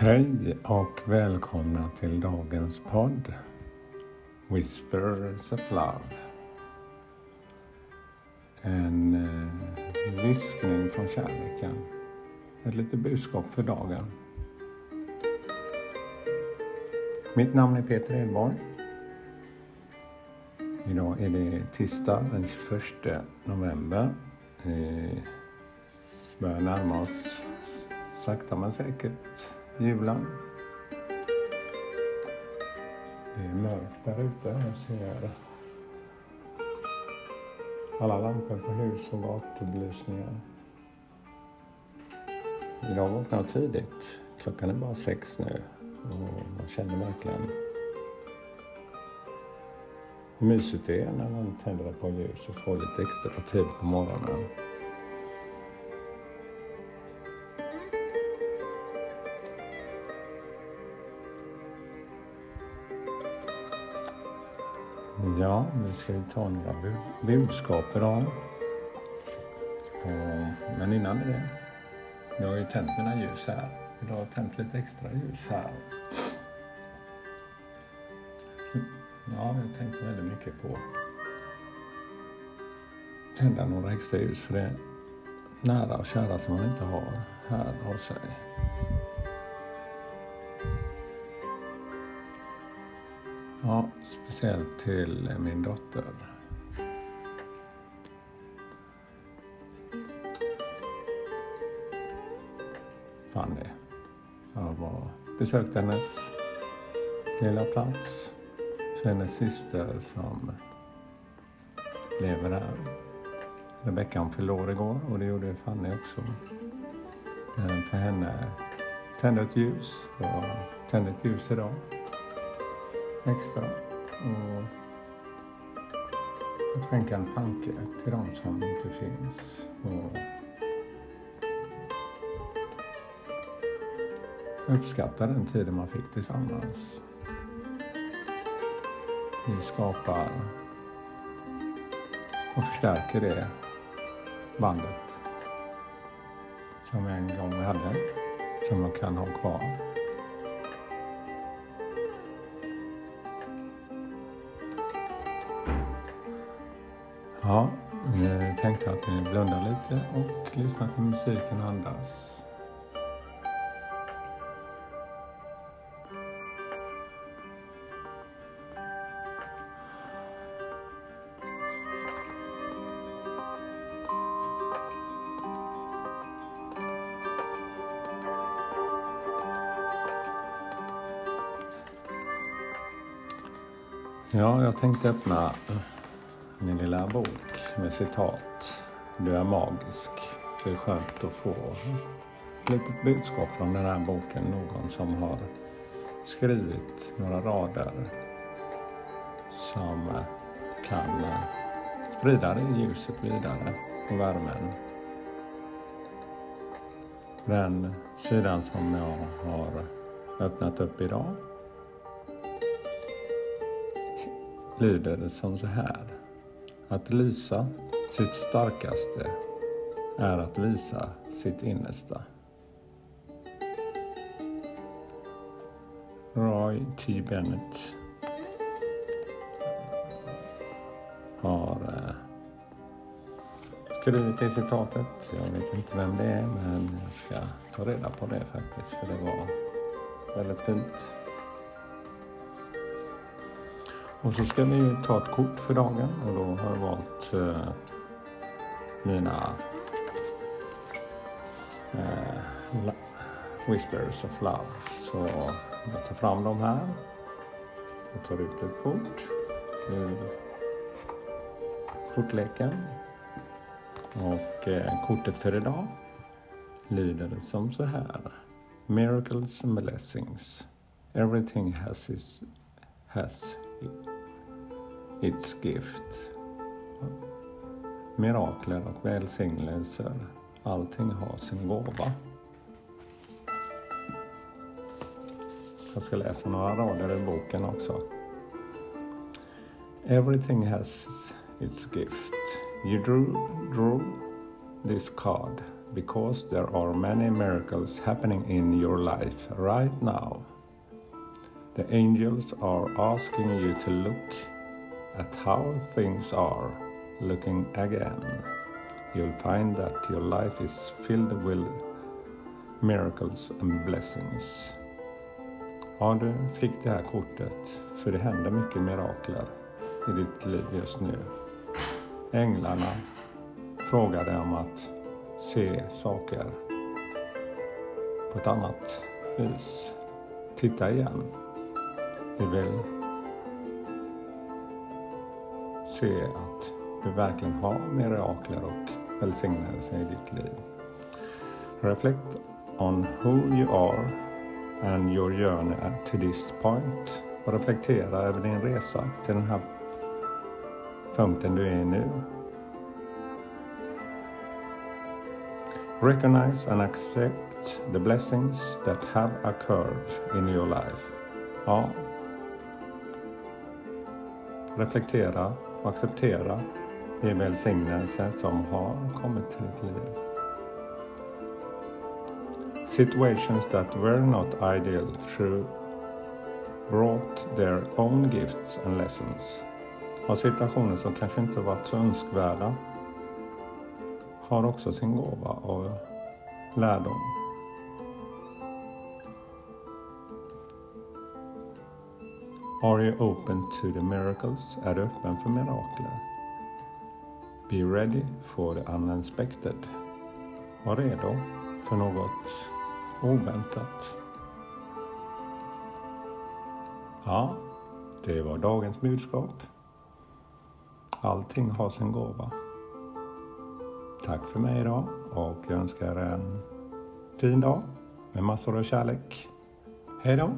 Hej och välkomna till dagens podd Whispers of Love. En eh, viskning från kärleken. Ett litet budskap för dagen. Mitt namn är Peter Edborg. Idag är det tisdag den 21 november. Vi börjar närma oss sakta men säkert julen. Det är mörkt där ute. Jag ser alla lampor på hus och gatubelysningar. Jag vaknade jag tidigt. Klockan är bara sex nu och man känner verkligen hur mysigt det är när man tänder på ljus och får lite extra tid på morgonen. Ja, nu ska vi ta några budskap idag. Eh, men innan det, jag har ju tänt mina ljus här. Idag har jag tänt lite extra ljus här. Ja, jag har tänkt väldigt mycket på att tända några extra ljus för det är nära och kära som man inte har här hos sig. Ja, speciellt till min dotter. Fanny. Jag var, besökte hennes lilla plats för hennes syster som lever där. Rebecka fyllde år igår och det gjorde Fanny också. För henne tände ett ljus och tände ett ljus idag extra. Och att skänka en tanke till de som inte finns. Och uppskatta den tiden man fick tillsammans. Vi skapar och förstärker det bandet som en gång vi hade, som man kan ha kvar. Tänkte att ni blundar lite och lyssnar till musiken andas. Ja, jag tänkte öppna min lilla bok med citat. Du är magisk. Det är skönt att få ett litet budskap från den här boken. Någon som har skrivit några rader som kan sprida det ljuset vidare och värmen. Den sidan som jag har öppnat upp idag lyder som så här. Att lysa sitt starkaste är att visa sitt innersta. Roy T. Bennett har eh, skrivit det citatet. Jag vet inte vem det är men jag ska ta reda på det faktiskt för det var väldigt fint. Och så ska vi ta ett kort för dagen och då har jag valt eh, mina eh, Whispers of Love. Så jag tar fram dem här och tar ut ett kort ur kortleken. Och eh, kortet för idag lyder som så här. Miracles and blessings. Everything has its, has its gift. Mirakler och välsignelser. Allting har sin gåva. Jag ska läsa några rader ur boken också. Everything has its gift. You drew, drew this card because there are many miracles happening in your life right now. The angels are asking you to look at how things are looking again. You'll find that your life is filled with miracles and blessings. Ja, du fick det här kortet för det händer mycket mirakler i ditt liv just nu. Änglarna frågar dig om att se saker på ett annat vis. Titta igen. Vi vill se att du verkligen har mirakler och välsignelser i ditt liv. Reflect on who you are and your journey to this point och reflektera över din resa till den här punkten du är i nu. Recognize and accept the blessings that have occurred in your life. Ja. Reflektera och acceptera de välsignelser som har kommit till ditt liv. Situations that were not ideal through brought their own gifts and lessons. Och situationer som kanske inte varit så önskvärda har också sin gåva och lärdom. Are you open to the miracles? Är du öppen för mirakler? Be ready for the unexpected. Var redo för något oväntat. Ja, det var dagens budskap. Allting har sin gåva. Tack för mig idag och jag önskar en fin dag med massor av kärlek. Hej då!